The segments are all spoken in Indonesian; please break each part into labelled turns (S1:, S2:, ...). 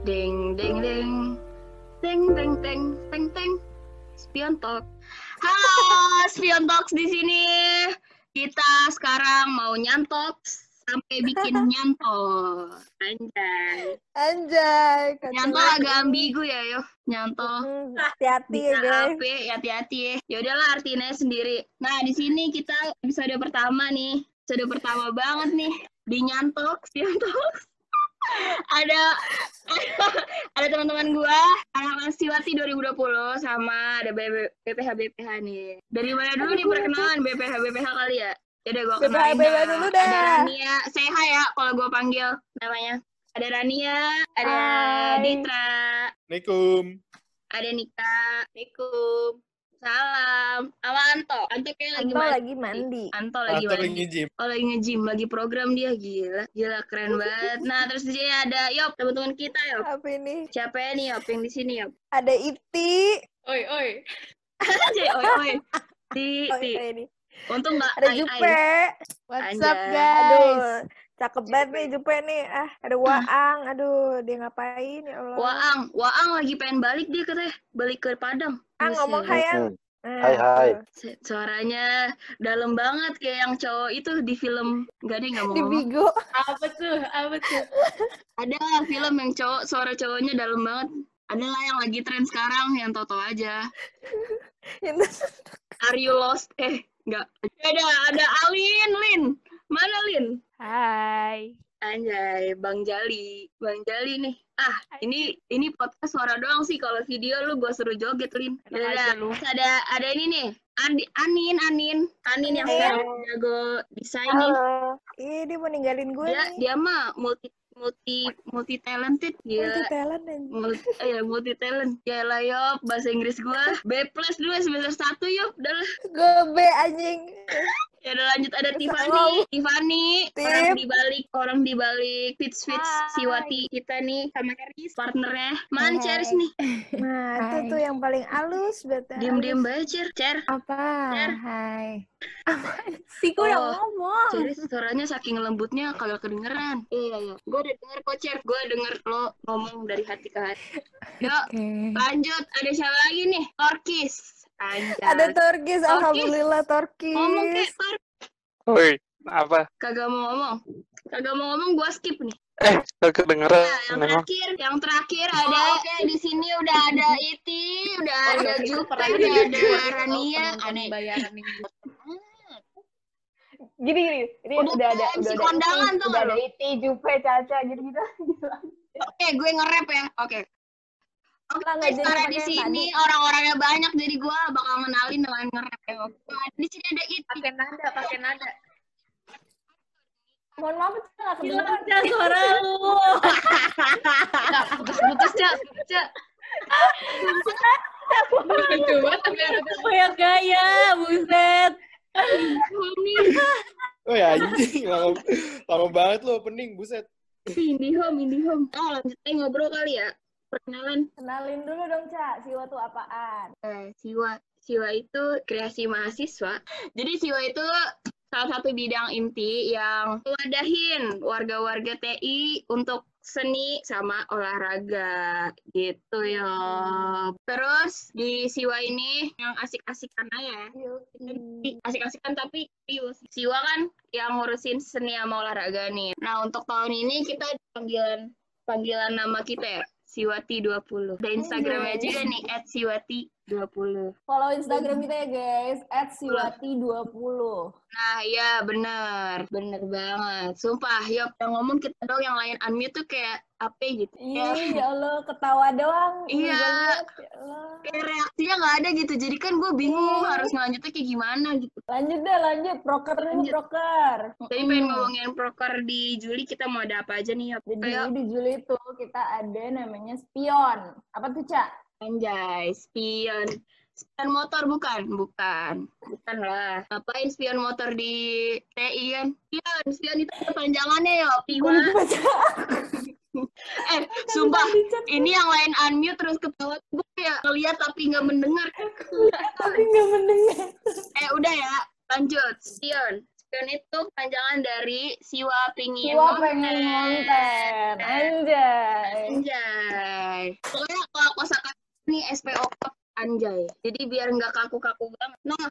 S1: Ding ding ding. Teng teng teng teng teng. Spion Talk. Halo, Spion Talks di sini. Kita sekarang mau nyantok sampai bikin nyantol. Anjay.
S2: Anjay.
S1: Nyantol agak ambigu ya, yo. Nyantol.
S2: Hati-hati ya guys.
S1: ya, hati-hati ya. Ya udahlah artinya sendiri. Nah, di sini kita episode pertama nih. Episode pertama banget nih di Nyantok, Nyantok. Ada ada teman-teman gua anak Siwati 2020 sama ada BPH BPH nih. Dari mana dulu nih perkenalan BPH BPH kali ya? Jadi gua
S2: BPH
S1: kenalin
S2: BPH
S1: dah.
S2: dulu
S1: Ada. Rania, saya hai ya kalau gua panggil namanya. Ada Rania, ada
S2: Hai.
S1: Ditra,
S3: Assalamualaikum.
S1: ada Nika. Assalamualaikum. Salam. Sama Anto. Anto kayak lagi
S2: Anto
S1: mandi.
S2: lagi mandi.
S1: Anto lagi
S3: Atau
S1: mandi.
S3: lagi gym.
S1: Oh lagi nge-gym, lagi program dia gila. Gila keren banget. Nah, terus di sini ada Yop, teman-teman kita Yop.
S2: Apa ini?
S1: Siapa nih Yop yang di sini Yop?
S2: Ada Iti.
S4: Oi, oi.
S1: Aja, oi oi. Di,
S2: Oh,
S1: di.
S2: iya, ini.
S1: Untung nggak
S2: Ada
S1: ai, ai.
S2: Jupe. What's up
S1: Anjay.
S2: guys? Aduh, cakep banget nih Jupe nih. Ah, ada Waang. Aduh, dia ngapain ya Allah.
S1: Waang, Waang lagi pengen balik dia katanya, balik ke Padang.
S2: Ah, ngomong
S1: Buset.
S2: hai Ang.
S5: Hmm.
S2: Nah,
S5: Hai, hai.
S1: Suaranya dalam banget kayak yang cowok itu di film Gak ada yang nggak mau
S2: Di. Bigo.
S4: Apa tuh? Apa tuh?
S1: Ada film yang cowok suara cowoknya dalam banget. Ada lah yang lagi tren sekarang yang toto aja. Are you lost? Eh, enggak. Ada ada Alin, Lin. Mana Lin?
S6: Hai.
S1: Anjay, Bang Jali. Bang Jali nih. Ah, ini ini podcast suara doang sih. Kalau video lu gua suruh joget, Lin. Terus ada ada ini nih. Andi, Anin, Anin. Anin yang
S2: Iya.
S1: sekarang jago desain nih.
S2: Halo. Ih, dia mau ninggalin gue
S1: Dia
S2: nih.
S1: dia mah multi multi multi talented
S2: Multi
S1: gila.
S2: talent anjing.
S1: Multi, ya, multi talent. Ya lah Yop, bahasa Inggris gua B plus dulu semester 1 Yop. Udah lah.
S2: Gue B anjing.
S1: Ya udah lanjut ada Tiffany. Tiffany
S2: Tip.
S1: orang di balik orang di balik Fits Fits. Siwati kita nih sama Charis partnernya. Man
S2: Hai.
S1: Charis nih.
S2: Nah, itu
S6: Hai.
S2: tuh yang paling halus betul.
S1: Diam-diam baca Cer. Cer.
S6: Apa?
S1: Cer.
S6: Hai. Apa sih? Gue udah
S1: Oh.
S6: ngomong.
S1: Charis suaranya saking lembutnya kagak kedengeran. Iya iya. Gue udah denger kok Cer. Gue denger lo ngomong dari hati ke hati. Yuk
S6: Oke.
S1: lanjut. Ada siapa lagi nih? Torkis. Anjay.
S2: Ada Torkis,
S1: Torkis.
S2: alhamdulillah Torkis.
S1: ngomong kayak Tor.
S5: Oi, apa?
S1: Kagak mau ngomong. Kagak mau ngomong gue skip nih.
S5: Eh, gak kedengeran
S1: Nah, yang terakhir, yang terakhir ada di sini udah ada Iti, udah
S4: Oh,
S1: ada Jupe,
S4: pernah
S1: udah ada
S4: gua.
S1: Rania,
S4: Oh,
S1: ada
S4: bayaran nih.
S6: Gini gini. Ini
S1: Udah
S6: udah, ada udah ada
S1: tuh
S6: udah ada Iti, Jupe, Caca gitu-gitu.
S1: Oke, gue nge-rap ya. Oke. Oke,
S6: pakai
S1: di sini orang-orangnya banyak, jadi gue bakal ngenalin dengan nge-rap ya. Nah, di sini ada Iti.
S4: Pakai nada, pakai nada.
S6: Mohon maaf, itu nggak
S4: Hilang
S6: kedengeran.
S4: Cak, suara lu.
S1: Putus-putus, Cak. Cak.
S4: Lucu banget tapi ada kayak gaya, buset.
S3: Oh ya anjing, lama, lama banget lo opening, buset.
S1: Indihome, Indihome. Oh, lanjut aja ngobrol kali ya. Perkenalan.
S6: Kenalin dulu dong, Ca. Siwa tuh apaan?
S1: Eh, Siwa. Siwa itu kreasi mahasiswa. Jadi Siwa itu salah satu bidang inti yang wadahin warga-warga TI untuk seni sama olahraga gitu ya. Terus di Siwa ini yang asik-asikan aja. Asik-asikan tapi serius. Siwa kan yang ngurusin seni sama olahraga nih. Nah, untuk tahun ini kita panggilan panggilan nama kita ya. Siwati 20. Ada Instagramnya
S6: Anjay.
S1: juga nih @siwati20.
S6: Follow Instagram kita ya, guys. At Siwati20.
S1: Nah, iya bener. Bener banget. Sumpah, yuk yang ngomong kita dong yang lain unmute tuh kayak apa gitu.
S6: Iya,
S1: Kayak,
S6: ya Allah, ketawa doang.
S1: Iya.
S6: ya Allah.
S1: kayak reaksinya nggak ada gitu. Jadi kan gue bingung
S6: Iya.
S1: harus ngelanjutnya kayak gimana gitu.
S6: Lanjut deh, lanjut. Proker
S1: Lanjut.
S6: proker.
S1: Jadi pengen ngomongin proker di Juli kita mau ada apa aja nih, Yop?
S6: Jadi
S1: Ayo,
S6: di Juli itu kita ada namanya spion. Apa tuh, Ca?
S1: Anjay, spion. Spion motor bukan? Bukan. Bukan lah. Ngapain spion motor di TI kan? Spion, spion itu panjangannya ya,
S6: baca.
S1: Eh, sumpah, ini yang lain unmute terus ketawa. Gue ya ngeliat tapi nggak mendengar.
S6: Tapi nggak mendengar.
S1: Eh, udah ya. Lanjut. Spion. Spion itu kepanjangan dari Siwa Pingin
S6: Siwa pengen konten. Anjay.
S1: Anjay. Pokoknya kalau kosakata ini SPO anjay. Jadi biar nggak kaku-kaku banget. Nah,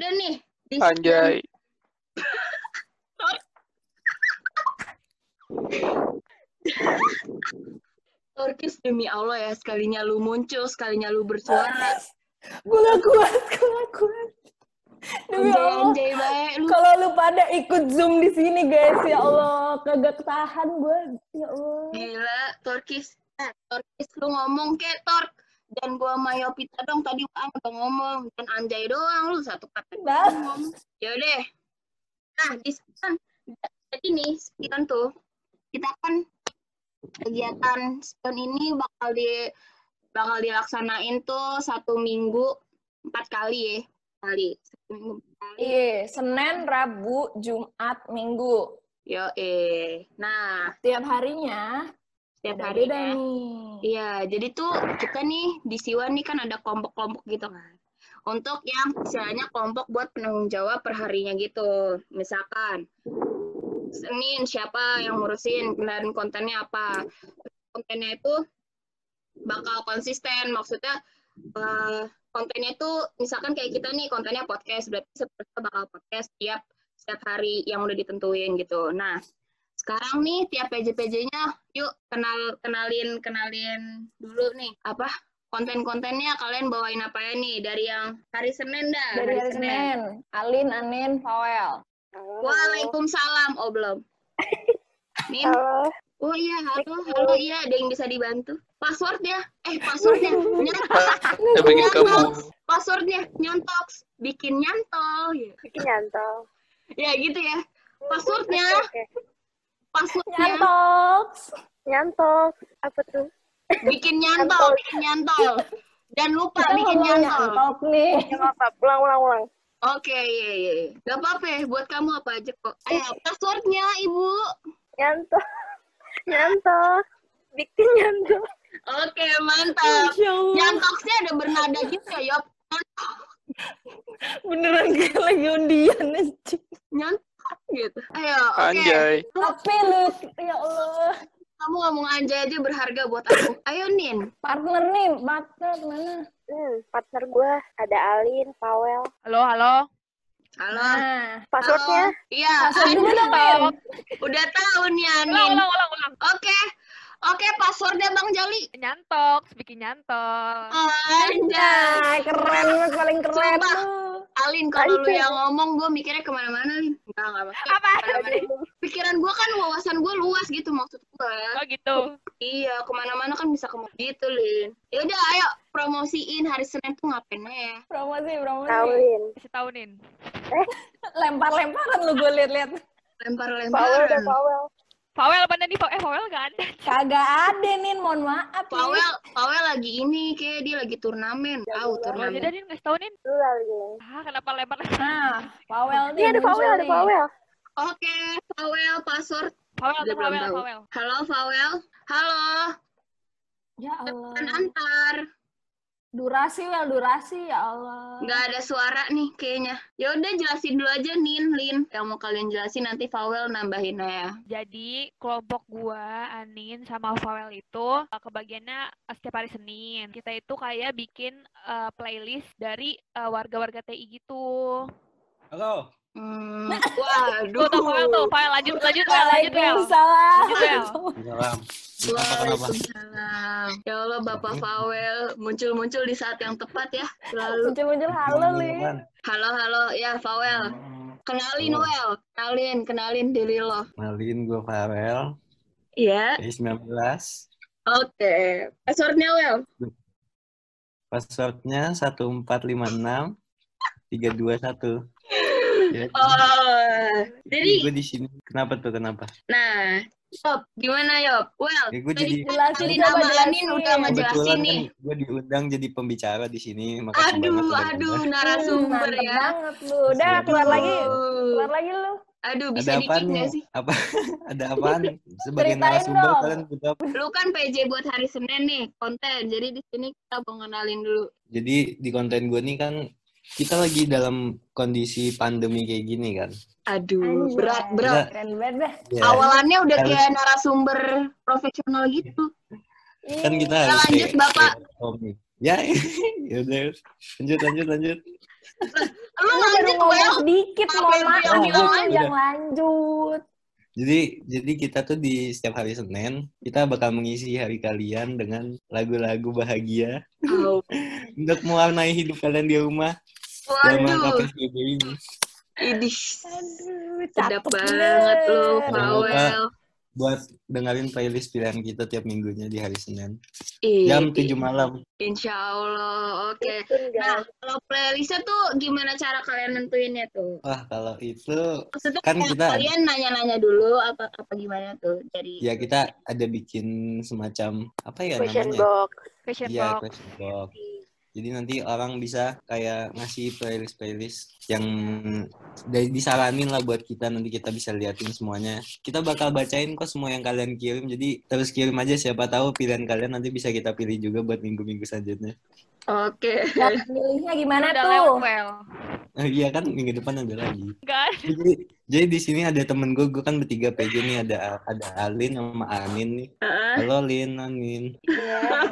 S1: udah nih. Di
S5: Anjay.
S1: Turkis demi Allah ya, sekalinya lu muncul, sekalinya lu bersuara.
S6: Gue gak kuat, gue gak kuat. Demi
S1: Anjay,
S6: Allah.
S1: anjay baik lu.
S6: Kalau lu pada ikut zoom di sini guys, ya Allah, kagak ketahan gue, ya Allah.
S1: Gila, Turkis. Eh, Turkis lu ngomong ke Tork. Dan gua sama Yopita dong tadi Ang udah ngomong. Dan Anjay doang lu satu kata ngomong. Yaudah. Nah, di kan jadi nih, sekian tuh. Kita kan kegiatan spion ini bakal di bakal dilaksanain tuh satu minggu empat kali ya kali satu minggu empat kali
S6: Iya, Senin, Rabu, Jumat, Minggu.
S1: yo eh nah
S6: Tiap harinya
S1: setiap hari
S6: beda
S1: ya
S6: nih.
S1: Iya, jadi tuh kita nih di Siwa nih kan ada kelompok-kelompok gitu kan. Untuk yang istilahnya kelompok buat penanggung jawab perharinya gitu. Misalkan Senin siapa yang ngurusin dan kontennya apa. Kontennya itu bakal konsisten. Maksudnya eh, kontennya itu misalkan kayak kita nih kontennya podcast berarti seterusnya bakal podcast tiap setiap hari yang udah ditentuin gitu. Nah, sekarang nih tiap PJ-PJ-nya yuk kenal kenalin kenalin dulu nih apa konten-kontennya kalian bawain apa ya nih dari yang hari Senin dah
S6: Dari hari Senin, Alin, Anin, Fawel.
S1: Waalaikumsalam oh belum. Min?
S2: Halo.
S1: oh iya halo halo iya ada yang bisa dibantu. Passwordnya eh passwordnya nyontok
S5: Ya?
S1: Passwordnya nyontok bikin nyantol ya.
S2: Bikin nyantol.
S1: ya gitu ya. Passwordnya
S2: Oke.
S1: Passwordnya
S6: Nyantok.
S2: Nyantol. Apa tuh?
S1: bikin nyantol bikin nyantol dan lupa
S6: Kita
S1: bikin nyantol
S6: nyantok nih.
S2: Apa? Ulang, ulang, ulang.
S1: Oke, iya, iya. iya. Gak apa-apa ya, buat kamu apa aja kok. Ayo, passwordnya, Ibu.
S2: Nyantol. Nyantol. Bikin nyantol.
S1: Oke, mantap. Nyantoknya ada bernada gitu ya, Yop.
S6: Beneran kayak lagi undian.
S1: Nyantok gitu. Ayo, oke.
S5: Anjay.
S6: Tapi lu, ya Allah.
S1: Kamu ngomong anjay aja berharga buat aku. Ayo, Nin.
S6: Partner nih, partner mana?
S2: Hmm, partner gue ada Alin, Pawel.
S4: Halo, halo.
S1: Halo.
S6: Nah,
S2: Passwordnya?
S1: Iya,
S6: password dulu dong.
S1: Udah tahu nih,
S4: Ulang,
S1: Anin.
S4: ulang, ulang, ulang.
S1: Oke. Oke, passwordnya Bang Jali.
S4: Nyantok, bikin nyantol.
S1: Anjay.
S6: Keren paling keren
S1: Sumpah. Alin, kalau lu yang ngomong, gue mikirnya ke mana-mana, Lin. Enggak, enggak. maksudnya
S4: Apa?
S1: ke mana-mana. Pikiran gue kan, wawasan gue luas gitu maksud gue.
S4: Oh gitu.
S1: Iya, ke mana-mana kan bisa ke mana gitu, Lin. Ya udah, ayo promosiin hari Senin tuh ngapain ya?
S6: Promosi, promosi.
S2: Alin.
S4: Kasih tahunin.
S6: Lempar-lemparan lu gue liat-liat.
S2: Pawel
S1: Lempar-lemparan.
S2: Pawel.
S4: Fawel mana nih? Eh, Fawel nggak ada.
S6: Kagak ada nih, mohon maaf.
S1: Pawel, Pawel lagi ini, kayak dia lagi turnamen. Tahu
S4: Oh,
S1: turnamen.
S4: jadi ngasih tahunin.
S2: Lu Alin.
S4: Ah, kenapa lempar
S6: Nah, Pawel nih.
S2: Ini ada Pawel, ada. Pawel.
S1: Oke, Pawel, password. Udah belum
S4: Fawel,
S1: tahu.
S4: Fawel.
S1: Halo, Pawel. Halo,
S6: Ya Allah.
S1: antar.
S6: Durasi, Wel, durasi, ya Allah.
S1: Nggak ada suara nih kayaknya. Ya udah jelasin dulu aja, Nin, Lin. Yang mau kalian jelasin nanti Pawel nambahin ya.
S4: Jadi kelompok gua, Anin sama Fawel itu eh, kebagiannya eh, setiap hari Senin. Kita itu kayak bikin eh, playlist dari warga-warga TI gitu.
S3: Halo.
S1: Hmm, waduh.
S4: tuh Fawel tuh, Fawel lanjut, lanjut, Wel, lanjut, Wel. Wel.
S3: Salam. Kenapa?
S1: Waalaikumsalam. Ya Allah, Bapak Fawel muncul-muncul di saat yang tepat ya. Selalu.
S6: Muncul-muncul halo, Li.
S1: Halo, halo. Ya, Fawel. Kenalin,
S3: Halo.
S1: Wel. Kenalin, kenalin diri lo.
S3: Kenalin gue Farel,
S1: Iya.
S3: dari 19.
S1: Oke. Passwordnya, Wel.
S3: Passwordnya 1456 321. Ya,
S1: Oh, jadi,
S3: gue di sini. Kenapa tuh? Kenapa?
S1: nah, Yop, gimana Yop? Well,
S3: Ya, gue jadi-
S6: Jelasin,
S1: nama
S6: jelasin.
S1: Anin udah ngejelasin
S3: Kebetulan
S1: nih.
S3: kan gue diundang jadi pembicara di sini. Makasih
S1: Aduh,
S3: banget
S1: aduh, narasumber
S6: Mantep
S1: ya.
S6: banget lu. Udah, keluar lagi. Keluar lagi lu.
S1: Aduh,
S3: Ada
S1: bisa
S3: apaan
S1: dikit
S3: nih?
S1: nggak sih?
S3: Apa? Ada apaan? Sebagai narasumber
S6: dong.
S3: kalian butuh apa?
S1: Lu kan PJ buat hari Senin nih, konten. Jadi di sini kita mau kenalin dulu.
S3: Jadi di konten gue nih kan
S7: kita lagi dalam kondisi pandemi kayak gini kan.
S1: Aduh,
S6: Anjay.
S1: berat, berat.
S6: Keren banget.
S7: Ya,
S1: Awalannya udah
S7: Harus-
S1: kayak narasumber profesional gitu.
S7: kan kita
S1: Ya,
S7: harus
S1: lanjut,
S7: kayak-
S1: Bapak.
S7: kayak. Ya, ya udah. Lanjut, lanjut, lanjut.
S1: Lu lanjut, Well.
S6: mohon
S1: yang
S6: maaf.
S1: bilang
S7: bilang
S6: yang lanjut.
S7: Jadi, jadi kita tuh di setiap hari Senin kita bakal mengisi hari kalian dengan lagu-lagu bahagia
S1: Oh,
S7: untuk mewarnai hidup kalian di rumah
S1: Waduh,
S7: ini.
S1: idih.
S6: Aduh,
S1: Sedap banget lu. Fawel.
S7: Buat dengerin playlist pilihan kita tiap minggunya di hari Senin
S1: Ih,
S7: jam 7 malam.
S1: Insya Allah, oke.
S6: Betul,
S1: Nah, kalau playlistnya tuh gimana cara kalian nentuinnya tuh?
S7: Wah, kalau itu
S1: Maksudnya
S7: Kan kita-
S1: kalian nanya-nanya dulu apa apa gimana tuh dari
S7: ya kita ada bikin semacam apa ya
S6: Question
S7: namanya?
S6: box.
S4: Question
S7: Iya,
S4: box.
S7: question box. Jadi nanti orang bisa kayak ngasih playlist-playlist yang dari disaranin lah buat kita nanti kita bisa liatin semuanya. Kita bakal bacain kok semua yang kalian kirim. Jadi terus kirim aja siapa tahu pilihan kalian nanti bisa kita pilih juga buat minggu-minggu selanjutnya.
S1: Oke.
S6: Cara milihnya gimana
S4: Udah
S6: tuh?
S4: lewat, well.
S7: Eh, iya kan minggu depan ada lagi.
S4: Enggak.
S7: Jadi, jadi di sini ada temen gue, gue kan bertiga PJ nih ada ada Alin sama Anin nih. Halo Lin, Anin.
S6: Iya.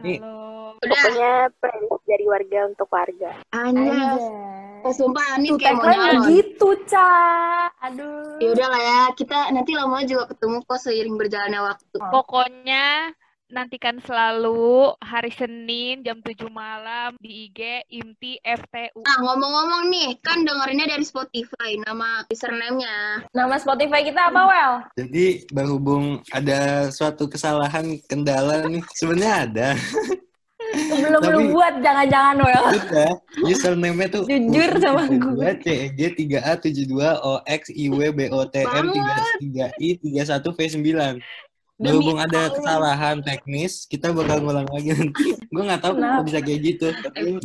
S7: Nih.
S4: Halo.
S1: Udah,
S6: Pokoknya playlist dari warga untuk warga.
S1: Anjas. Eh, sumpah
S6: Tuh
S1: kayak mau nyalon.
S6: begitu, Ca. Aduh.
S1: Ya udah lah ya, kita nanti lama juga ketemu kok seiring berjalannya waktu.
S4: Pokoknya nantikan selalu hari Senin jam 7 malam di IG IMTI FTU.
S1: Nah, ngomong-ngomong nih, kan dengerinnya dari Spotify, nama username-nya.
S6: Nama Spotify kita apa, Well?
S7: Jadi berhubung ada suatu kesalahan kendala nih, sebenarnya ada.
S6: Belum
S7: Tapi-
S6: lu buat, jangan-jangan, Well.
S7: Udah, username-nya tuh
S6: Jujur sama gue.
S7: CEG 3A 72 OX IW BOTM 33I 31 V9.
S1: Demi
S7: Berhubung ada kesalahan teknis, kita bakal ngulang lagi nanti. Gue nggak tahu kok bisa kayak gitu. Tapi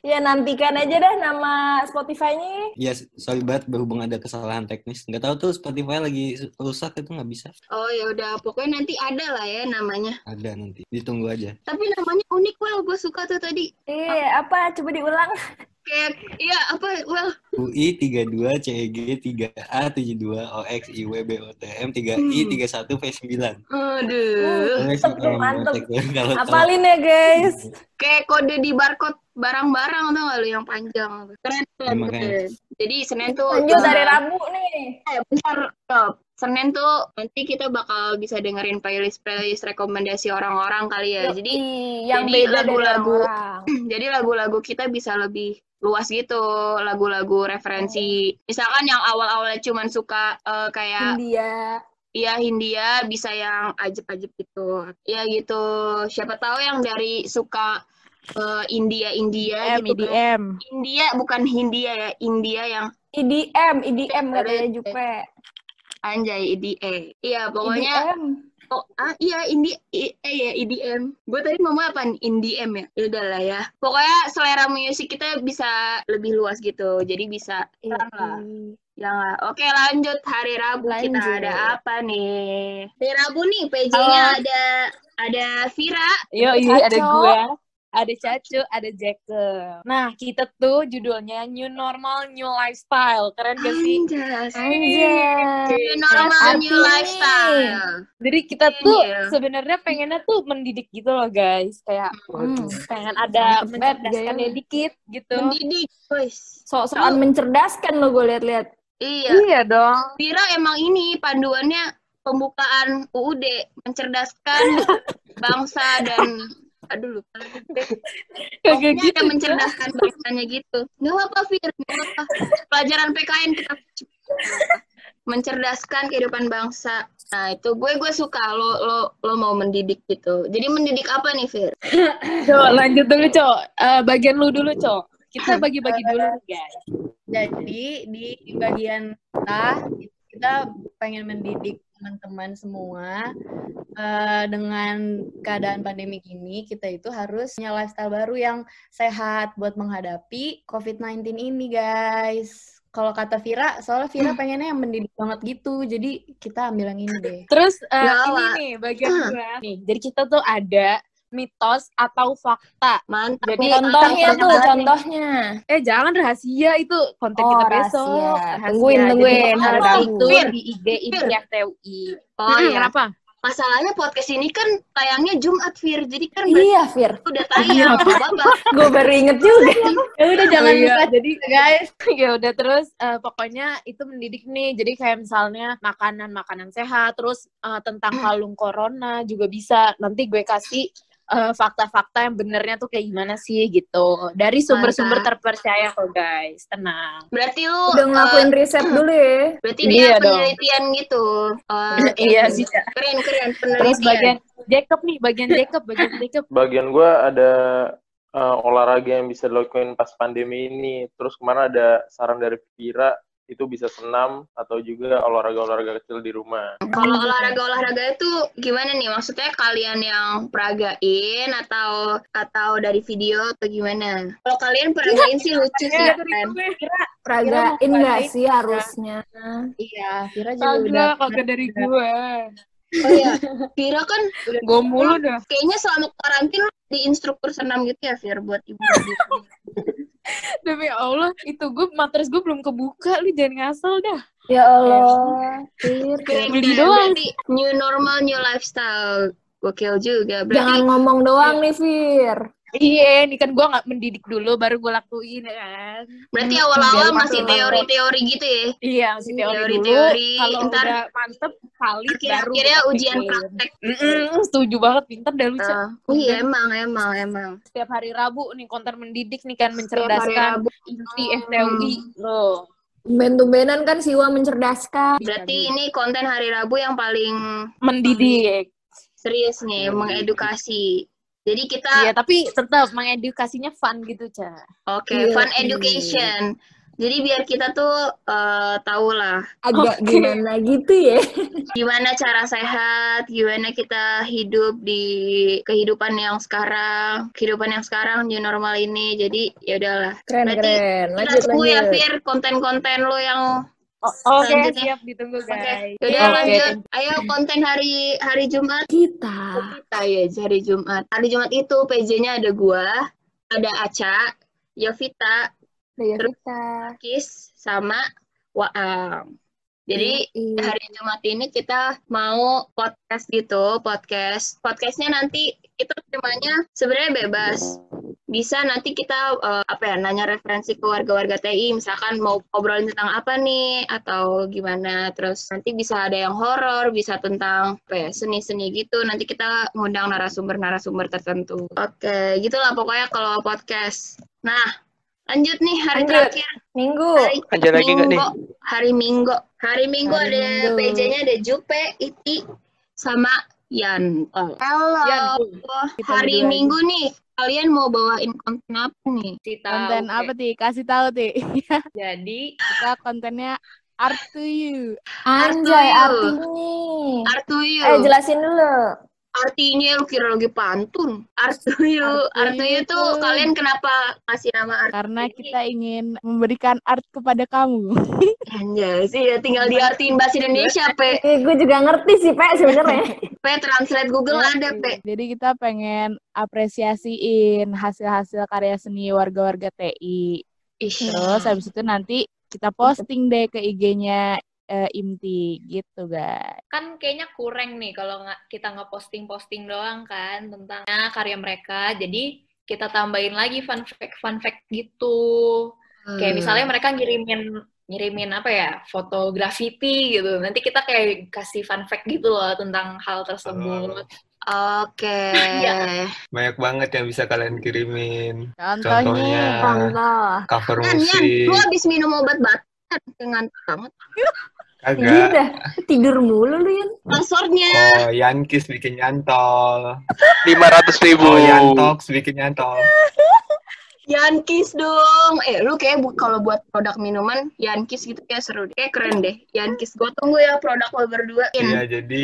S6: Ya nantikan aja dah nama Spotify-nya.
S7: ya sorry banget berhubung ada kesalahan teknis. Nggak tahu tuh Spotify lagi rusak itu nggak bisa.
S1: Oh ya udah, pokoknya nanti ada lah ya namanya.
S7: Ada nanti. Ditunggu aja.
S1: Tapi namanya unik, well, gue suka tuh tadi.
S6: Eh, apa? Coba diulang.
S1: Kayak, iya apa, well,
S7: UI 32 CEG 3A 72 OX IW BOTM 3I 31 V9.
S1: aduh.
S6: Mantep, mantep.
S7: tuh, kalau tahu.
S6: Apalin ya, guys.
S1: Kayak kode di barcode barang-barang tuh gak lu yang panjang. Keren,
S7: Ya,
S1: keren. Jadi Senin tuh...
S6: Lanjut dari Rabu nih.
S1: Eh, bentar, stop. Senin tuh nanti kita bakal bisa dengerin playlist-playlist rekomendasi orang-orang kali ya. Jadi
S6: Ih, yang
S1: jadi lagu-lagu- jadi lagu-lagu kita bisa lebih luas gitu, lagu-lagu referensi. Misalkan yang awal-awalnya cuman suka eh, kayak
S6: India.
S1: Iya Hindia bisa yang ajib-ajib gitu. Ya gitu. Siapa tahu yang dari suka eh, India India
S6: EDM,
S1: gitu kan.
S6: EDM.
S1: India bukan Hindia ya, India yang
S6: EDM, EDM katanya Jupe.
S1: anjay IDE. Iya, pokoknya
S6: EDM.
S1: Oh ah iya Indi i- eh ya IDM. Gue tadi ngomong apa? IDM ya. Ya udah lah ya. Pokoknya selera musik kita bisa lebih luas gitu. Jadi bisa
S6: Iya.
S1: lah. Ya lah. Oke, lanjut hari Rabu kita
S6: Lanjut.
S1: ada apa nih? Hari Rabu nih PJ-nya ada ada Vira.
S8: Yo, ini ada gue, ada Cacu, ada Jekyll. Nah, kita tuh judulnya New Normal, New Lifestyle. Keren gak sih?
S1: Anjas.
S6: Anjay.
S1: New normal
S6: Arti
S1: new lifestyle.
S8: Jadi kita tuh
S1: Iya.
S8: sebenarnya pengennya tuh mendidik gitu loh, guys. Kayak
S6: Hmm.
S8: pengen ada
S6: banget
S8: mencerdaskannya
S6: gayanya.
S8: dikit gitu.
S1: Mendidik, guys.
S6: Sok-sokan mencerdaskan lo gue liat-liat.
S1: Iya.
S8: Iya dong.
S1: Vira emang ini panduannya pembukaan UUD mencerdaskan bangsa dan lupa lagi.
S8: Kagak gitu.
S1: mencerdaskan bangsanya gitu. Nggak apa Fir, nggak apa. Pelajaran PKN kita mencerdaskan kehidupan bangsa. Nah itu gue gue suka lo lo lo mau mendidik gitu. Jadi mendidik apa nih Fir?
S8: Cok, lanjut dulu, Cok. Eh, bagian lu dulu, Cok. Kita bagi-bagi dulu, guys.
S9: Jadi di bagian kita kita pengen mendidik teman-teman semua eh, dengan keadaan pandemi ini kita itu harus punya lifestyle baru yang sehat buat menghadapi COVID-19 ini guys. Kalau kata Vira, soalnya Vira pengennya yang mendidik banget gitu, jadi kita ambil yang ini deh.
S8: Terus
S1: Ya,
S8: ini nih bagian gue nih. Jadi kita tuh ada mitos atau fakta.
S1: Mantap
S8: Jadi.
S6: Contohnya tuh, contohnya.
S8: Eh jangan rahasia itu konten
S6: Oh,
S8: kita besok. Rahasia.
S6: Tungguin, tungguin, Rabu.
S8: itu di IG
S1: Fir.
S8: INTI FTUI.
S1: Oh iya.
S8: Kenapa?
S1: Masalahnya podcast ini kan tayangnya Jumat, Fir. Jadi kan
S6: Iya, Fir.
S1: udah tayang. Apa-apa.
S6: Gue baru inget juga.
S8: Ya udah jangan
S10: Oh, iya.
S8: lupa jadi guys. ya udah terus eh, pokoknya itu mendidik nih. Jadi kayak misalnya makanan-makanan sehat, terus eh, tentang kalung corona juga bisa. Nanti gue kasih eh, fakta-fakta yang benernya tuh kayak gimana sih gitu. Dari sumber-sumber terpercaya kok guys. Tenang.
S1: Berarti lu
S6: Udah ngelakuin
S1: eh,
S6: riset dulu ya.
S1: berarti dia
S8: Iya dong.
S1: penelitian gitu. Oh,
S8: iya sih.
S1: Keren keren
S8: Terus
S1: penelitian.
S8: bagian Jacob nih, bagian Jacob, bagian Jacob.
S11: bagian gue ada eh, olahraga yang bisa dilakukan pas pandemi ini. Terus kemarin ada saran dari Vira itu bisa senam atau juga olahraga-olahraga kecil di rumah.
S1: Kalau olahraga-olahraga itu gimana nih? Maksudnya kalian yang peragain atau atau dari video atau gimana? Kalau kalian peragain sih lucu sih kan.
S6: Peragain nggak sih harusnya?
S8: Iya, Vira juga udah.
S4: Kagak, kagak dari gue.
S1: Oh iya, Vira kan
S4: Gue mulu dah.
S1: kayaknya selama karantin lu di instruktur senam gitu ya, Fir, buat ibu.
S8: Demi Allah, itu gue matras gue belum kebuka, lu jangan ngasal dah.
S6: Ya Allah.
S8: Beli doang.
S1: New normal, new lifestyle. Gokil juga.
S6: Jangan
S1: Berarti
S6: ngomong doang nih, Fir.
S8: Iya, ini kan gue nggak mendidik dulu, baru gue lakuin kan.
S1: berarti awal-awal masih
S8: makin
S1: teori-teori gitu ya.
S8: Iya, masih teori,
S1: Teori-teori,
S8: dulu. Kalau
S1: ntar-
S8: udah mantep, valid baru.
S1: Akhir-akhirnya
S8: kita
S1: ujian praktek.
S8: Mm-mm, setuju banget, pinter dah lu, Cak.
S1: Ah, iya emang emang emang.
S8: Setiap hari Rabu nih konten mendidik nih kan
S1: Setiap hari
S8: mencerdaskan
S1: Rabu.
S8: inti FTUI loh.
S6: Tumben-tumbenan kan Siwa mencerdaskan.
S1: Berarti ini konten hari Rabu yang paling
S8: Mendidik.
S1: serius nih, mengedukasi. Jadi kita
S8: Iya, tapi tetap mengedukasinya fun gitu, Cak.
S1: oke
S6: Iya,
S1: fun education. Jadi biar kita tuh eh, tahu lah
S6: Agak
S8: Oke.
S6: gimana gitu ya.
S1: gimana cara sehat, gimana kita hidup di kehidupan yang sekarang, kehidupan yang sekarang new normal ini. Jadi ya udahlah.
S6: Keren,
S1: Berarti
S6: keren. Lanjut,
S1: ya
S6: lanjut.
S1: Fir konten-konten lo yang
S8: Oh, Oke,
S1: Selanjutnya.
S8: siap ditunggu, guys.
S1: Yaudah
S8: Oke,
S1: lanjut. Ayo konten hari hari Jumat
S6: Kita.
S1: kita ya hari Jumat. Hari Jumat itu PJ-nya ada gua, ada Aca, Yovita,
S6: Udah kita.
S1: Kis, sama Waang. Jadi
S6: Iya.
S1: hari Jumat ini kita mau podcast gitu, podcast. Podcastnya nanti kita temanya sebenarnya bebas. Bisa nanti kita eh, apa ya nanya referensi ke warga-warga TI, misalkan mau obrolin tentang apa nih atau gimana. Terus nanti bisa ada yang horor, bisa tentang apa ya seni-seni gitu. Nanti kita ngundang narasumber-narasumber tertentu. Oke, gitulah pokoknya kalau podcast. Nah, lanjut nih hari
S6: Lanjut.
S1: terakhir.
S6: Minggu.
S1: Hari
S5: Lanjut lagi nggak nih?
S1: Minggu, hari Minggu. Hari Minggu
S6: Hari
S1: ada
S6: Minggu.
S1: PJ-nya ada Jupe, Iti, sama Yanto. Halo.
S8: Yanto.
S1: Hari Minggu nih, kalian mau bawain konten apa nih?
S10: Konten apa, Ti? Kasih tahu, Ti.
S8: Jadi,
S10: Kita kontennya art to you.
S6: Anjay,
S1: Artuyu.
S6: artinya.
S1: Artuyu.
S6: Eh, jelasin dulu.
S1: Artinya lu kira lagi pantun. Artuyu tuh
S10: tuh.
S1: kalian kenapa kasih nama Artuyu?
S10: Karena kita ingin memberikan art kepada kamu.
S1: Anjay sih, ya tinggal diartiin bahasa Indonesia, Pe.
S6: Eh, gue juga ngerti sih, Pak, sebenarnya.
S1: Pe, translate Google ada, Pe.
S10: Jadi kita pengen apresiasiin hasil-hasil karya seni warga-warga TI.
S1: Ish.
S10: Terus habis itu nanti kita posting deh ke IG-nya eh, IMTI gitu, guys.
S12: kan kayaknya kurang nih kalau nggak kita nggak posting posting doang kan tentang karya mereka jadi kita tambahin lagi fun fact fun fact gitu kayak
S1: Hmm.
S12: misalnya mereka ngirimin ngirimin apa ya foto graffiti gitu nanti kita kayak kasih fun fact gitu loh tentang hal tersebut
S1: Oke.
S12: Iya.
S7: Banyak banget yang bisa kalian kirimin.
S10: Contohnya,
S7: Contohnya
S6: Contoh.
S7: cover
S1: Kan,
S7: musik.
S1: lu habis minum obat batuk dengan banget.
S7: Kagak.
S6: udah tidur mulu lu, Yan.
S1: Passwordnya.
S7: Oh, Yankis bikin nyantol.
S5: 500 ribu.
S7: Oh, Yantox bikin nyantol.
S1: Yankis dong. Eh, lu kayak bu- kalau buat produk minuman, Yankis gitu kayak seru. Kayak keren deh. Yankis. Gue tunggu ya produk lo berdua.
S7: Iya, jadi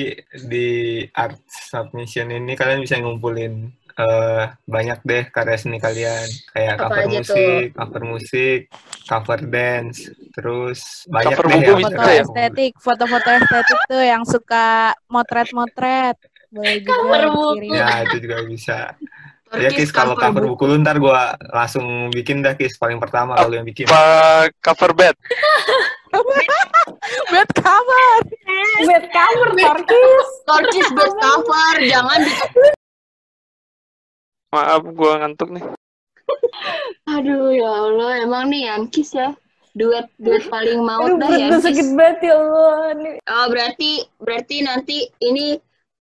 S7: di art submission ini kalian bisa ngumpulin eh, banyak deh karya seni kalian. Kayak
S1: Apa
S7: cover
S1: aja
S7: musik, cover musik, cover dance, terus banyak
S5: Cover
S7: deh
S5: buku
S10: foto
S7: bisa
S5: ya?
S10: estetik, foto-foto estetik tuh yang suka motret-motret.
S2: Boleh juga
S12: Cover buku.
S13: Ya, itu juga bisa. Ya,
S1: Kis
S13: kalau
S1: cover
S13: buku lu ntar gua langsung bikin dah, Kis. Paling pertama kalau yang bikin.
S5: Apa cover bed?
S2: Bed cover.
S6: Bed cover, Torkis.
S1: Torkis bed cover, jangan di
S5: Maaf, gua ngantuk nih.
S1: Aduh ya Allah, emang nih Yankis ya. Duet duet paling maut
S6: Aduh,
S1: dah
S6: gue
S1: Yankis.
S6: sakit banget ya Allah. Nih.
S1: Oh, berarti berarti nanti ini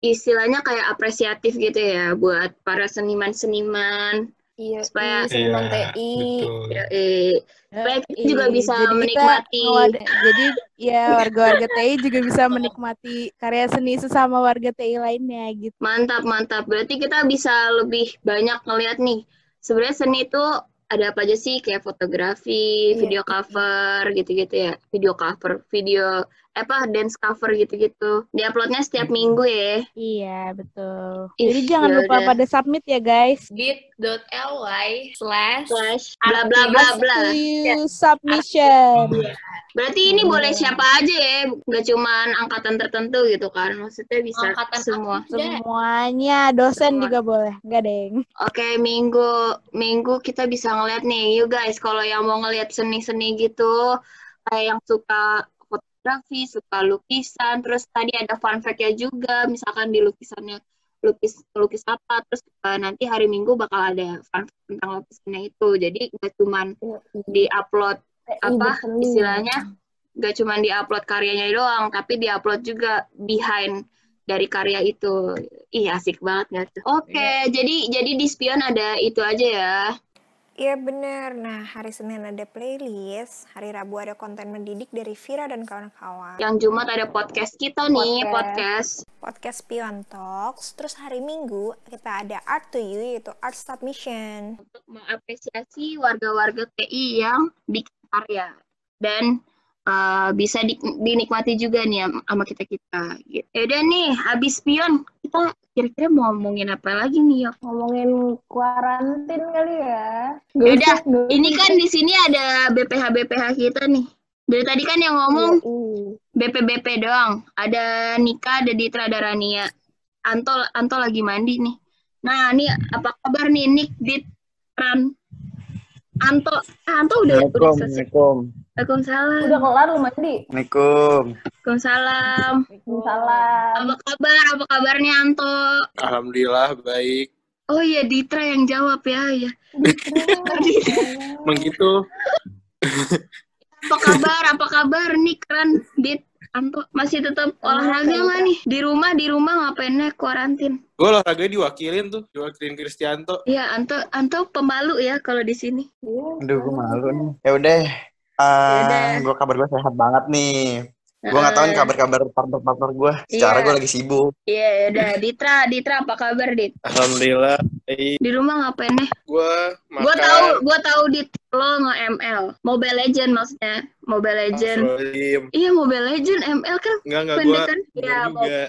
S1: istilahnya kayak apresiatif gitu ya buat para seniman-seniman
S2: Iya,
S1: supaya
S2: seniman
S13: Iya,
S2: TI.
S13: betul.
S1: ya, eh, supaya kita juga
S2: Ih,
S1: bisa
S2: jadi kita
S1: menikmati
S2: ngewad- jadi ya warga-warga TI juga bisa menikmati karya seni sesama warga TI lainnya gitu.
S1: Mantap, mantap. Berarti kita bisa lebih banyak ngeliat nih. Sebenarnya seni itu ada apa aja sih? Kayak fotografi,
S2: Iya.
S1: video cover, gitu-gitu ya. Video cover, video apa dance cover gitu-gitu. Diuploadnya setiap minggu ya.
S2: Iya, betul.
S1: Ih,
S2: Jadi jangan
S1: ya
S2: lupa pada submit ya, guys.
S12: bit.ly slash
S1: Slash bla bla bla bla.
S2: You submission.
S1: Berarti ini boleh siapa aja ya, nggak cuman angkatan tertentu gitu kan? Maksudnya bisa
S12: Angkatan
S1: semua.
S2: Semuanya, dosen
S1: Semua.
S2: juga boleh. Enggak, Deng.
S1: Oke, minggu minggu kita bisa ngeliat nih, you guys kalau yang mau ngeliat seni-seni gitu, kayak yang suka fotografi, suka lukisan, terus tadi ada fun fact-nya juga, misalkan di lukisannya lukis lukis apa, terus eh, nanti hari Minggu bakal ada fun fact tentang lukisannya itu. Jadi nggak cuman di-upload apa istilahnya, nggak cuman di-upload karyanya doang, tapi di-upload juga behind dari karya itu. Ih, asik banget nggak tuh? Oke, jadi jadi di Spion ada itu aja ya.
S2: Iya bener. Nah, hari Senin ada playlist, hari Rabu ada konten mendidik dari Vira dan kawan-kawan.
S1: Yang Jumat ada podcast kita nih, podcast.
S2: Podcast Pion Talks. Terus hari Minggu kita ada Art to You, yaitu Art Submission.
S1: Untuk mengapresiasi warga-warga TI yang bikin karya. Dan eh, bisa di- dinikmati juga nih am- sama kita-kita. Gitu. Yaudah nih, habis Spion, kita kira-kira mau ngomongin apa lagi nih, Yok?
S6: Ngomongin kuarantin kali ya.
S1: Yaudah, ini kan di sini ada BPH-BPH kita nih. Dari tadi kan yang ngomong BP-BP doang. Ada Nika, ada Ditra, ada Rania. Anto, Anto lagi mandi nih. Nah, ini apa kabar nih Nik, Dit, Ran? Anto, ah, Anto udah, udah selesai.
S3: Assalamualaikum.
S1: Waalaikumsalam.
S6: Udah kelar lu mandi?
S3: Assalamualaikum.
S1: Waalaikumsalam.
S6: Salam.
S1: Apa kabar? Apa kabarnya Anto?
S3: Alhamdulillah baik.
S1: Oh iya, Ditra yang jawab ya. ya.
S3: Emang gitu.
S1: Apa kabar? Apa kabar nih keren Dit? Anto masih tetap olahraga nggak nih? Di rumah di rumah ngapainnya kuarantin?
S3: Gue olahraga diwakilin tuh, diwakilin Kristianto.
S1: Iya, Anto Anto pemalu ya kalau di sini.
S14: Aduh, gue malu nih. Ya udah,
S1: Yaudah.
S14: gue kabar gue sehat banget nih. Gue nggak tahu nih
S1: Eh.
S14: kabar-kabar partner-partner gue. Secara
S1: Iya.
S14: gue lagi sibuk.
S1: Iya, udah Ditra, Ditra apa kabar Dit?
S3: Alhamdulillah baik.
S1: Di rumah ngapain nih?
S3: Gue makan.
S1: Gua tahu, gua tahu Dit lo nge ML, Mobile Legend maksudnya, Mobile Legend. Iya Mobile Legend, ML kan
S3: Enggak, enggak gue.
S1: kan? Iya,
S3: juga. Ya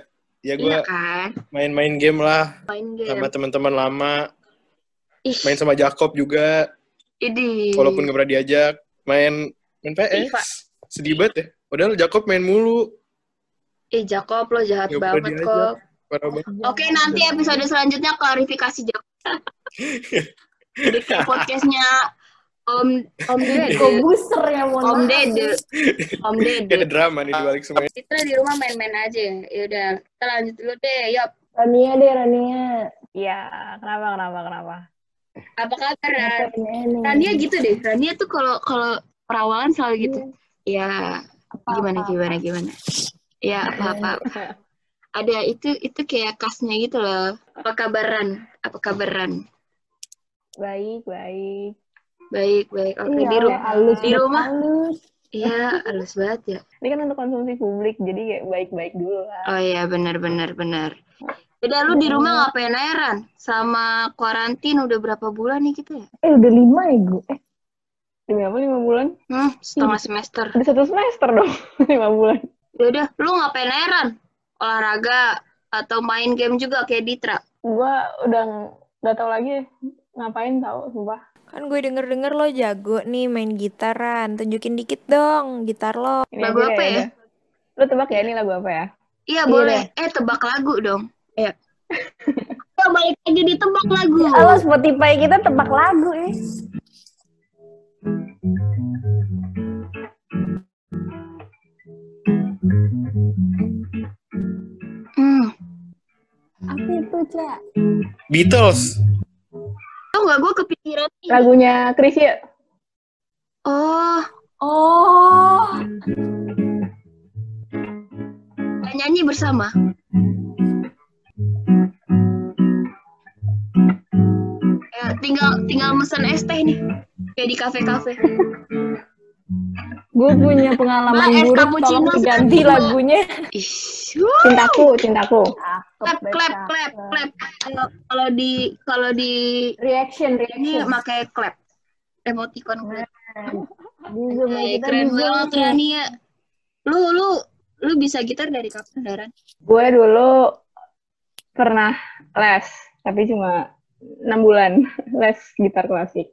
S1: Iya
S3: gue
S1: kan,
S3: main-main game lah
S1: main game.
S3: sama teman-teman lama.
S1: Ih,
S3: Main sama Jacob juga,
S1: ini.
S3: walaupun gak pernah diajak. Main main PS.
S1: FIFA.
S3: Sedih banget ya. Padahal Jacob main mulu.
S1: Ih, Jacob lo jahat banget kok.
S3: Parah banget.
S1: Oke, nanti episode selanjutnya klarifikasi kayak podcastnya Om Om Dede.
S6: Kok buser ya, mohon
S1: Om. Dede. Om
S3: Kayak ada
S1: Dede.
S3: drama nih di balik semua. ini.
S1: Kita di rumah main-main aja. Ya udah, kita lanjut dulu deh. Yop.
S6: Rania deh, Rania. Iya, kenapa, kenapa, kenapa?
S1: Apa kabar, Ran?
S6: Rania.
S1: Rania gitu deh. Rania tuh kalau kalau perawalan selalu gitu. Ya, gimana gimana gimana. Ya, apa-apa. Ada itu itu kayak khasnya gitu loh. Apa kabaran? Apa kabaran?
S6: Baik, baik.
S1: Baik, baik. Oke,
S6: Iya,
S1: di, ru-
S6: halus,
S1: di rumah.
S6: halus.
S1: Iya, halus banget ya.
S6: Ini kan untuk konsumsi publik, jadi kayak baik-baik dulu lah.
S1: Oh iya, benar benar benar. Udah lu di rumah ngapain aja, Ran? Sama kuarantin udah berapa bulan nih kita ya?
S6: Eh, udah lima ya, gue. Eh, demi apa lima bulan?
S1: Hmm, setengah semester.
S6: Udah satu semester dong, lima bulan.
S1: Ya udah, lu ngapain aja, Ran? Olahraga atau main game juga kayak Ditra?
S6: Gue udah ng- nggak tahu lagi ngapain tahu, sumpah.
S2: Kan gue denger-denger lo jago nih main gitaran. Tunjukin dikit dong gitar lo.
S6: Ini
S1: Lagu apa ya?
S6: udah. Lu tebak ya ini lagu apa ya?
S1: Iya, boleh. Eh, tebak lagu dong. Ya. Kita balik lagi di tebak lagu.
S6: Halo Spotify kita tebak lagu eh.
S3: Beatles.
S1: Tau nggak gue kepikiran nih.
S6: Lagunya Chrisye.
S1: Oh,
S6: Oh.
S1: nyanyi bersama. Ya, tinggal tinggal mesen es teh nih. Kayak di kafe-kafe.
S6: Gue punya pengalaman buruk,
S1: cappuccino
S6: tolong diganti
S1: Ma.
S6: lagunya.
S1: Ih,
S6: Cintaku, cintaku.
S1: Clap clap clap clap. Kalau kalau di kalau di
S6: Reaction,
S1: ini
S6: reaction.
S1: pakai clap. Emoticon clap.
S6: Di Zoom
S1: Eh, keren banget. Rani ya. Lu lu lu bisa gitar dari kapan, Daran?
S6: Gue dulu pernah les, tapi cuma enam bulan les gitar klasik.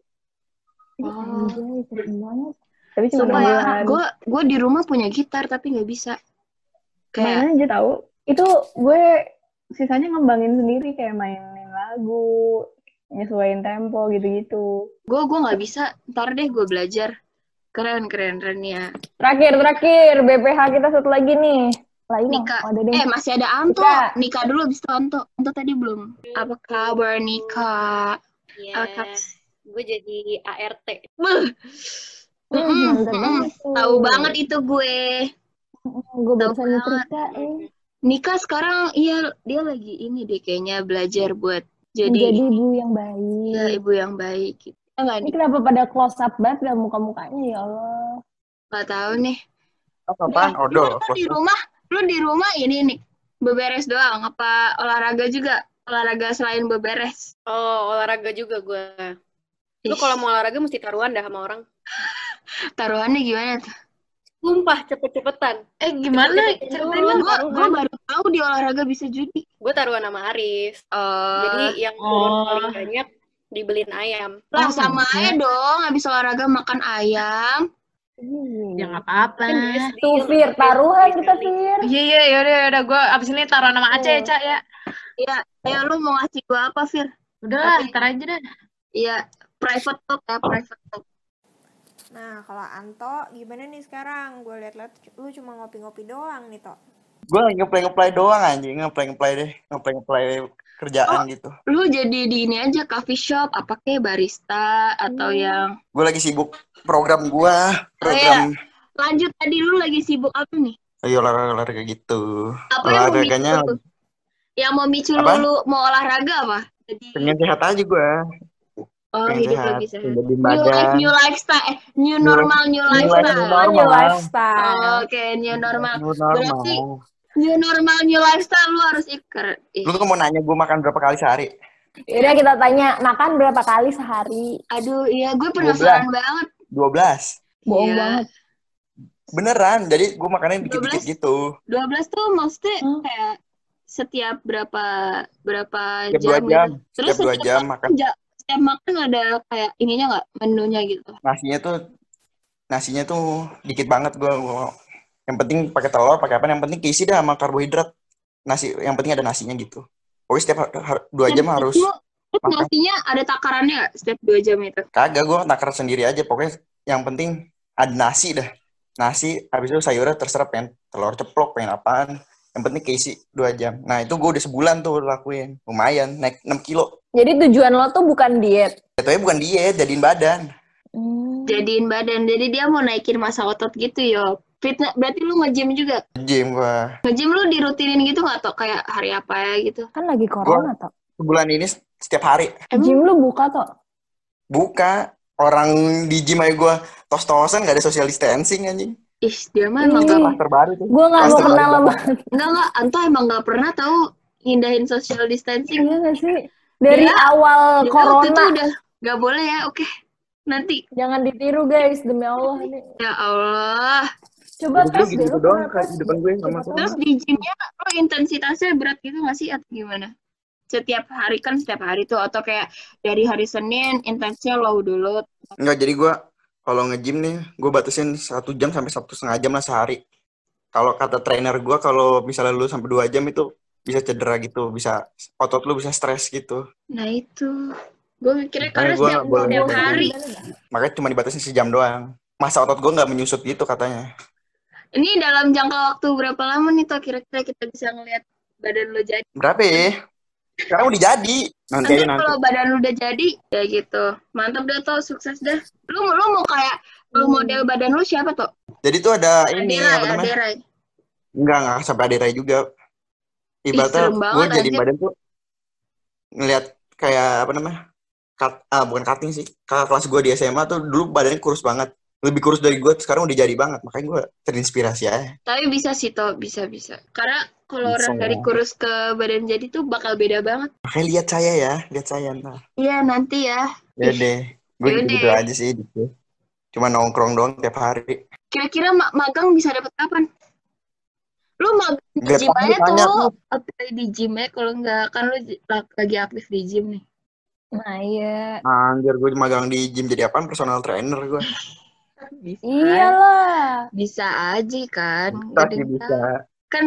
S1: Oh.
S6: Keren banget. Tapi cuma enam
S1: ya,
S6: bulan.
S1: gue gue di rumah punya gitar tapi nggak bisa. Kayak
S6: Main aja tahu. Itu gue sisanya ngembangin sendiri kayak mainin lagu, nyesuaiin tempo gitu-gitu.
S1: gue gue nggak bisa. Ntar deh gue belajar. Keren keren keren ya.
S6: Terakhir, terakhir BPH kita satu lagi nih. Lah ini
S1: Nika.
S6: ada deh.
S1: Eh masih ada Anto.
S6: Nika.
S1: Nika dulu abis itu Anto. Anto tadi belum. Apa kabar Nika?
S15: Iya,
S1: kabar?
S15: gue jadi ART.
S6: Hmm,
S1: mm-mm.
S6: banget tuh.
S1: Tahu banget itu gue.
S6: Gue
S1: banget.
S6: nyetrika eh.
S1: Nika sekarang iya dia lagi ini deh kayaknya belajar buat jadi
S6: Menjadi ibu yang baik.
S1: ya, ibu yang baik. Gitu. Ya nggak
S6: Ini
S1: nih?
S6: kenapa pada close up banget dah muka-mukanya ya Allah.
S1: Nggak tahu nih.
S14: Apa-apaan?
S1: Lu
S14: Odol.
S1: lu di rumah, lu di rumah ini nih beberes doang apa olahraga juga? Olahraga selain beberes.
S15: Oh, olahraga juga gue. Lu kalau mau olahraga mesti taruhan dah sama orang.
S1: Taruhannya gimana tuh?
S15: Sumpah, cepet-cepetan.
S1: Eh gimana?
S15: Cepet-cepetan
S1: Ceritain
S15: dulu,
S1: gue gue
S15: taruhan.
S1: baru tahu di olahraga bisa judi.
S15: Gue taruhan sama Aris.
S1: Oh.
S15: Jadi yang
S1: Oh.
S15: paling banyak dibeliin ayam.
S1: Lah sama aja dong, habis olahraga makan ayam.
S10: Ya nggak apa-apa.
S6: Tuh Fir, taruhan kita Fir.
S10: Iya iya yaudah yaudah gue abis ini taruh nama Aceh ya Cak ya.
S1: Iya, ya lu mau ngasih gue apa, Fir?
S10: Udah ntar aja dah.
S1: Iya, private talk ya, private talk.
S2: Nah, kalau Anto gimana nih sekarang? Gue liat-liat lu cuma ngopi-ngopi doang nih, Tok.
S14: Gue lagi ngeplay-ngeplay doang anjing, ngeplay-ngeplay deh, ngeplay-ngeplay kerjaan gitu.
S1: Lu jadi di ini aja coffee shop, apa kayak barista atau yang
S14: Gue lagi sibuk program gua,
S1: Oh,
S14: program
S1: lanjut tadi lu lagi sibuk apa nih?
S14: ayo olahraga-olahraga gitu.
S1: Apa yang mau
S14: Olahraganya
S1: micu lu? Yang mau micu lu,
S14: Apa?
S1: lu mau olahraga apa? Jadi
S14: pengen sehat aja gua.
S1: Oh
S14: pengen
S1: hidup
S14: sehat,
S1: lebih sehat.
S14: jadi
S1: New life, new lifestyle, eh, new
S14: New-
S1: normal, new
S14: new life,
S1: lifestyle.
S14: new normal. New
S6: lifestyle.
S1: Oh, Oke, new normal.
S14: New
S1: Berarti
S14: normal.
S1: new normal, new lifestyle lu harus ikut.
S14: Lu tuh mau nanya gue makan berapa kali sehari?
S6: Yaudah kita tanya, makan berapa kali sehari?
S1: Aduh, iya gue penasaran banget.
S14: 12.
S6: Bohong
S1: Iya.
S6: banget.
S14: Beneran, jadi gue makannya dikit-dikit
S1: 12?
S14: gitu.
S1: 12 tuh maksudnya kayak setiap berapa berapa
S14: Setiap
S1: jam,
S14: jam,
S1: gitu. Terus
S14: setiap dua jam
S1: makan,
S14: makan.
S1: Setiap makan ada kayak ininya nggak menunya gitu.
S14: Nasinya tuh nasinya tuh dikit banget gue. Yang penting pakai telur, pakai apa? Yang penting keisi dah sama karbohidrat. Nasi, yang penting ada nasinya gitu. Pokoknya setiap dua jam harus
S1: Lu, lu
S14: makan.
S1: nasinya ada takarannya nggak setiap dua jam itu?
S14: Kagak, gue takar sendiri aja. Pokoknya yang penting ada nasi dah. Nasi, habis itu sayurnya terserah pengen telur ceplok, pengen apaan. Yang penting keisi dua jam. Nah itu gue udah sebulan tuh lakuin. Lumayan, naik 6 kilo.
S6: Jadi tujuan lo tuh bukan diet.
S14: Jatuhnya bukan diet, jadiin badan.
S1: Jadiin badan. Jadi dia mau naikin masa otot gitu yo. Fitness berarti lu nge-gym juga.
S14: Gym gue.
S1: Nge-gym lu dirutinin gitu nggak toh kayak hari apa ya gitu?
S6: Kan lagi corona toh.
S14: Sebulan ini setiap hari.
S6: Gym lu buka toh.
S14: Buka. Orang di gym aja gue tos-tosan gak ada social distancing anjing.
S1: Ih, dia mah emang
S6: Ih.
S1: nggak
S14: Klaster baru tuh.
S6: Gue gak mau kenal sama
S1: Enggak enggak, Anto emang nggak pernah tahu hindahin social distancing.
S6: Iya gak sih? Dari
S1: Dia-
S6: awal
S1: dia waktu itu
S6: corona.
S1: udah nggak boleh ya, oke. Nanti
S6: Jangan ditiru guys, demi Allah ini.
S1: ya Allah.
S6: Coba tes
S14: gitu kayak
S6: tes
S14: di depan gue sama
S1: Terus di gymnya lo intensitasnya berat gitu nggak sih atau gimana? Setiap hari kan setiap hari tuh atau kayak dari hari Senin intensnya low dulu.
S14: Enggak, jadi gue kalau nge-gym nih, gue batasin satu jam sampai satu setengah jam lah sehari. Kalau kata trainer gue, kalau misalnya lu sampai dua jam itu bisa cedera gitu, bisa otot lu bisa stres gitu.
S1: Nah itu. Gue mikirnya karena
S14: gue
S1: setiap,
S14: boleh
S1: setiap
S14: kayak
S1: hari.
S14: Makanya cuma dibatasi sejam doang. Masa otot gue nggak menyusut gitu katanya.
S1: Ini dalam jangka waktu berapa lama nih toh kira-kira kita bisa ngelihat badan lo jadi?
S14: Berapa ya? Sekarang udah jadi. Nanti
S1: Nanti
S14: aja nanti.
S1: kalau badan lu udah jadi, ya gitu. Mantap dah toh, sukses dah. Lu lu mau kayak lu model badan lu siapa toh?
S14: Jadi tuh ada ini
S1: Aderai,
S14: apa namanya?
S1: Aderai.
S14: Enggak, enggak sampai aderai juga. Ibaratnya gue
S1: banget,
S14: jadi
S1: anjir.
S14: badan tuh ngelihat kayak apa namanya? Cut, ah, bukan cutting sih. Kakak kelas gue di SMA tuh dulu badannya kurus banget. Lebih kurus dari gue, sekarang udah jadi banget. Makanya gue terinspirasi aja.
S1: Tapi bisa sih toh, bisa bisa. Karena kalau orang dari
S14: ya.
S1: kurus ke badan jadi tuh bakal beda banget.
S14: Makanya lihat saya ya, lihat saya ntar.
S1: Iya nanti ya.
S14: Ya deh, gue
S1: Yaudah.
S14: gitu, aja sih. Gitu. Cuma nongkrong doang tiap hari.
S1: Kira-kira ma- magang bisa dapat kapan? Lu magang di gym aja tuh. Apply di gym ya. Kalau nggak, kan lu lagi aktif di gym nih.
S6: Nah, iya.
S14: Anjir, gue magang di gym jadi apaan? Personal trainer gue.
S1: Bisa.
S6: Iyalah.
S1: Bisa aja kan.
S14: Bisa sih, bisa.
S1: Kan.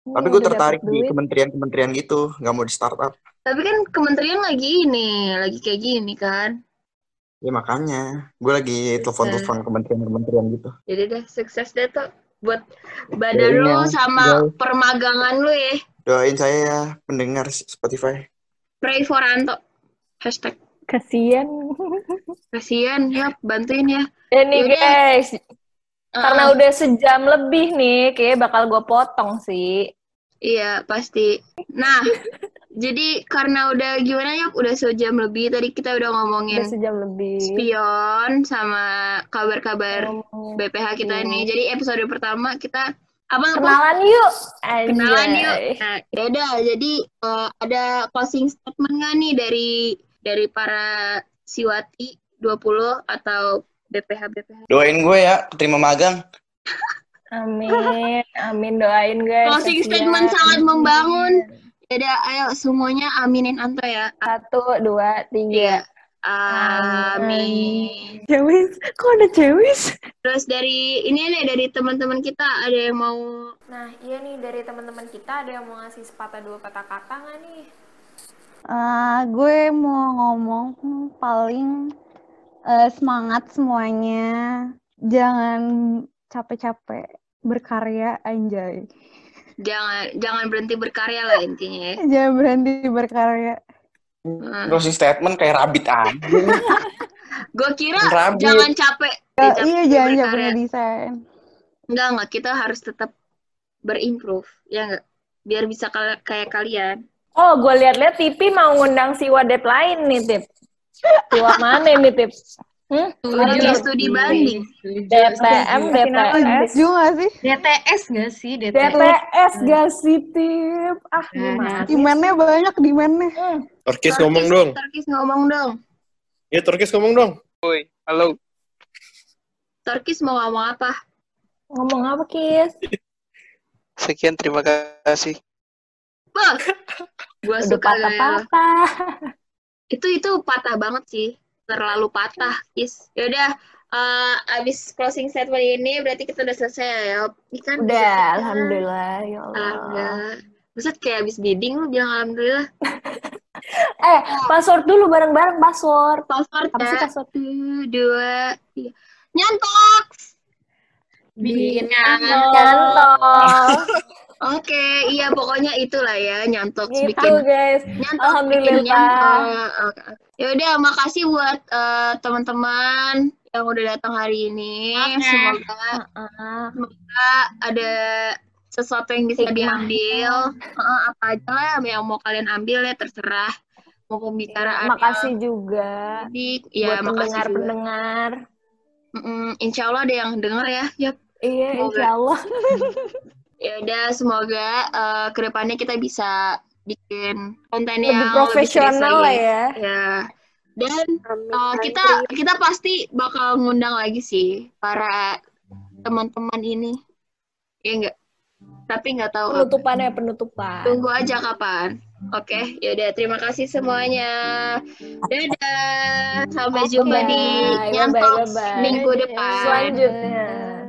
S14: Tapi
S6: Iya,
S14: gue
S6: udah
S14: tertarik di kementerian-kementerian gitu. Nggak mau di startup.
S1: Tapi kan kementerian lagi ini, lagi kayak gini kan.
S14: Ya makanya. Gue lagi telepon-telepon kementerian-kementerian gitu.
S1: Jadi deh sukses deh tuh buat badan
S14: Doain
S1: lu
S14: ya,
S1: sama
S14: guys.
S1: permagangan lu ya.
S14: Doain saya ya, pendengar Spotify.
S1: Pray for Anto. Hashtag.
S6: Kasian.
S1: Kasian ya, bantuin ya. Yaudah.
S6: guys, karena
S1: Uh-uh.
S6: udah sejam lebih nih, kayak bakal gue potong sih.
S1: Iya, pasti. Nah, jadi karena udah gimana ya, udah sejam lebih. Tadi kita udah ngomongin
S6: Udah sejam lebih.
S1: spion sama kabar-kabar BPH kita
S6: Iya.
S1: nih. Jadi episode pertama kita apa apa?
S6: Kenalan yuk.
S1: Kenalan yuk.
S6: Anjay.
S1: Nah, yaudah. Jadi eh, ada closing statement nggak nih dari dari para Siwati 20 atau BPH BPH?
S14: Doain gue ya, terima magang.
S6: Amin, amin doain guys.
S1: Closing statement sangat membangun. Yaudah, ayo semuanya aminin Anto ya.
S6: Satu, dua, tiga.
S1: Amin.
S6: Cewis, kok ada cewis?
S1: Terus dari ini nih dari teman-teman kita ada yang mau
S6: Nah, iya nih dari teman-teman kita ada yang mau ngasih sepatah dua kata kata nggak nih?
S16: Eh, gue mau ngomong paling eh, semangat semuanya. Jangan capek-capek berkarya, anjay.
S1: jangan jangan berhenti berkarya lah intinya ya.
S16: Jangan berhenti berkarya.
S1: Hmm.
S14: Closing statement kayak rabit aja.
S1: Gue kira
S14: Rabi.
S1: jangan capek.
S16: Ya,
S1: capek
S16: iya, jangan capek
S1: berkarya.
S16: ngedesain.
S1: Enggak, enggak. Kita harus tetap berimprove. Ya enggak? Biar bisa kayak kalian.
S6: Oh, gue lihat-lihat TV mau ngundang Siwa deadline nih, Tip. Siwa mana nih, Tip? Hmm?
S1: Studi studi banding.
S6: DPM, DPS.
S16: Setuju gak sih?
S8: DTS nggak sih? DTS.
S6: DPS gak sih, Tip? Ah, gimana?
S16: Demand-nya banyak, demand-nya.
S3: Turkis ngomong dong.
S1: Turkis ngomong dong.
S3: Ya Turkis ngomong dong.
S5: Woi, halo.
S1: Turkis mau ngomong apa?
S6: Ngomong apa, Kis?
S5: Sekian terima kasih.
S1: Bah,
S6: Udah
S1: suka gaya lo.
S6: patah-patah.
S1: Itu itu patah banget sih. Terlalu patah, Kis. Yaudah, eh abis closing statement ini berarti kita udah selesai ya. Ini kan
S6: Udah,
S1: selesai.
S6: alhamdulillah, ya Allah.
S1: Alhamdulillah. Kayak abis bidding lu bilang alhamdulillah.
S6: Eh, password dulu bareng-bareng password.
S1: Password
S6: Apa sih
S1: ya.
S6: password?
S1: Satu, dua, tiga. Nyantok!
S8: Bikin
S6: Nyantol.
S1: Oke, iya pokoknya itulah ya nyantok
S6: Gitu,
S1: bikin
S6: guys.
S1: nyantok bikin
S6: Alhamdulillah.
S1: nyantok. Ya udah, makasih buat eh, teman-teman yang udah datang hari ini. Semoga semoga ada sesuatu yang bisa
S6: Hikmah.
S1: diambil. Heeh, apa aja lah yang mau kalian ambil ya terserah. Mau pembicaraan
S6: Makasih juga
S1: Jadi, ya
S6: buat
S1: makasih juga.
S6: pendengar-pendengar.
S1: Mm-mm, insya Allah ada yang denger ya. Yap.
S6: Iya,
S1: Semoga.
S6: insya Allah.
S1: Ya udah, semoga eh, ke depannya kita bisa bikin konten
S6: Lebih
S1: yang
S6: profesional lah
S1: lebih serius
S6: ya.
S1: Ya. Dan eh, kita kita pasti bakal ngundang lagi sih para teman-teman ini. Ya enggak? Tapi nggak tahu.
S6: Penutupannya penutupan.
S1: Tunggu aja kapan. Oke, ya udah terima kasih semuanya. Dadah. Sampai jumpa di Nyantok minggu depan.
S6: Selanjutnya.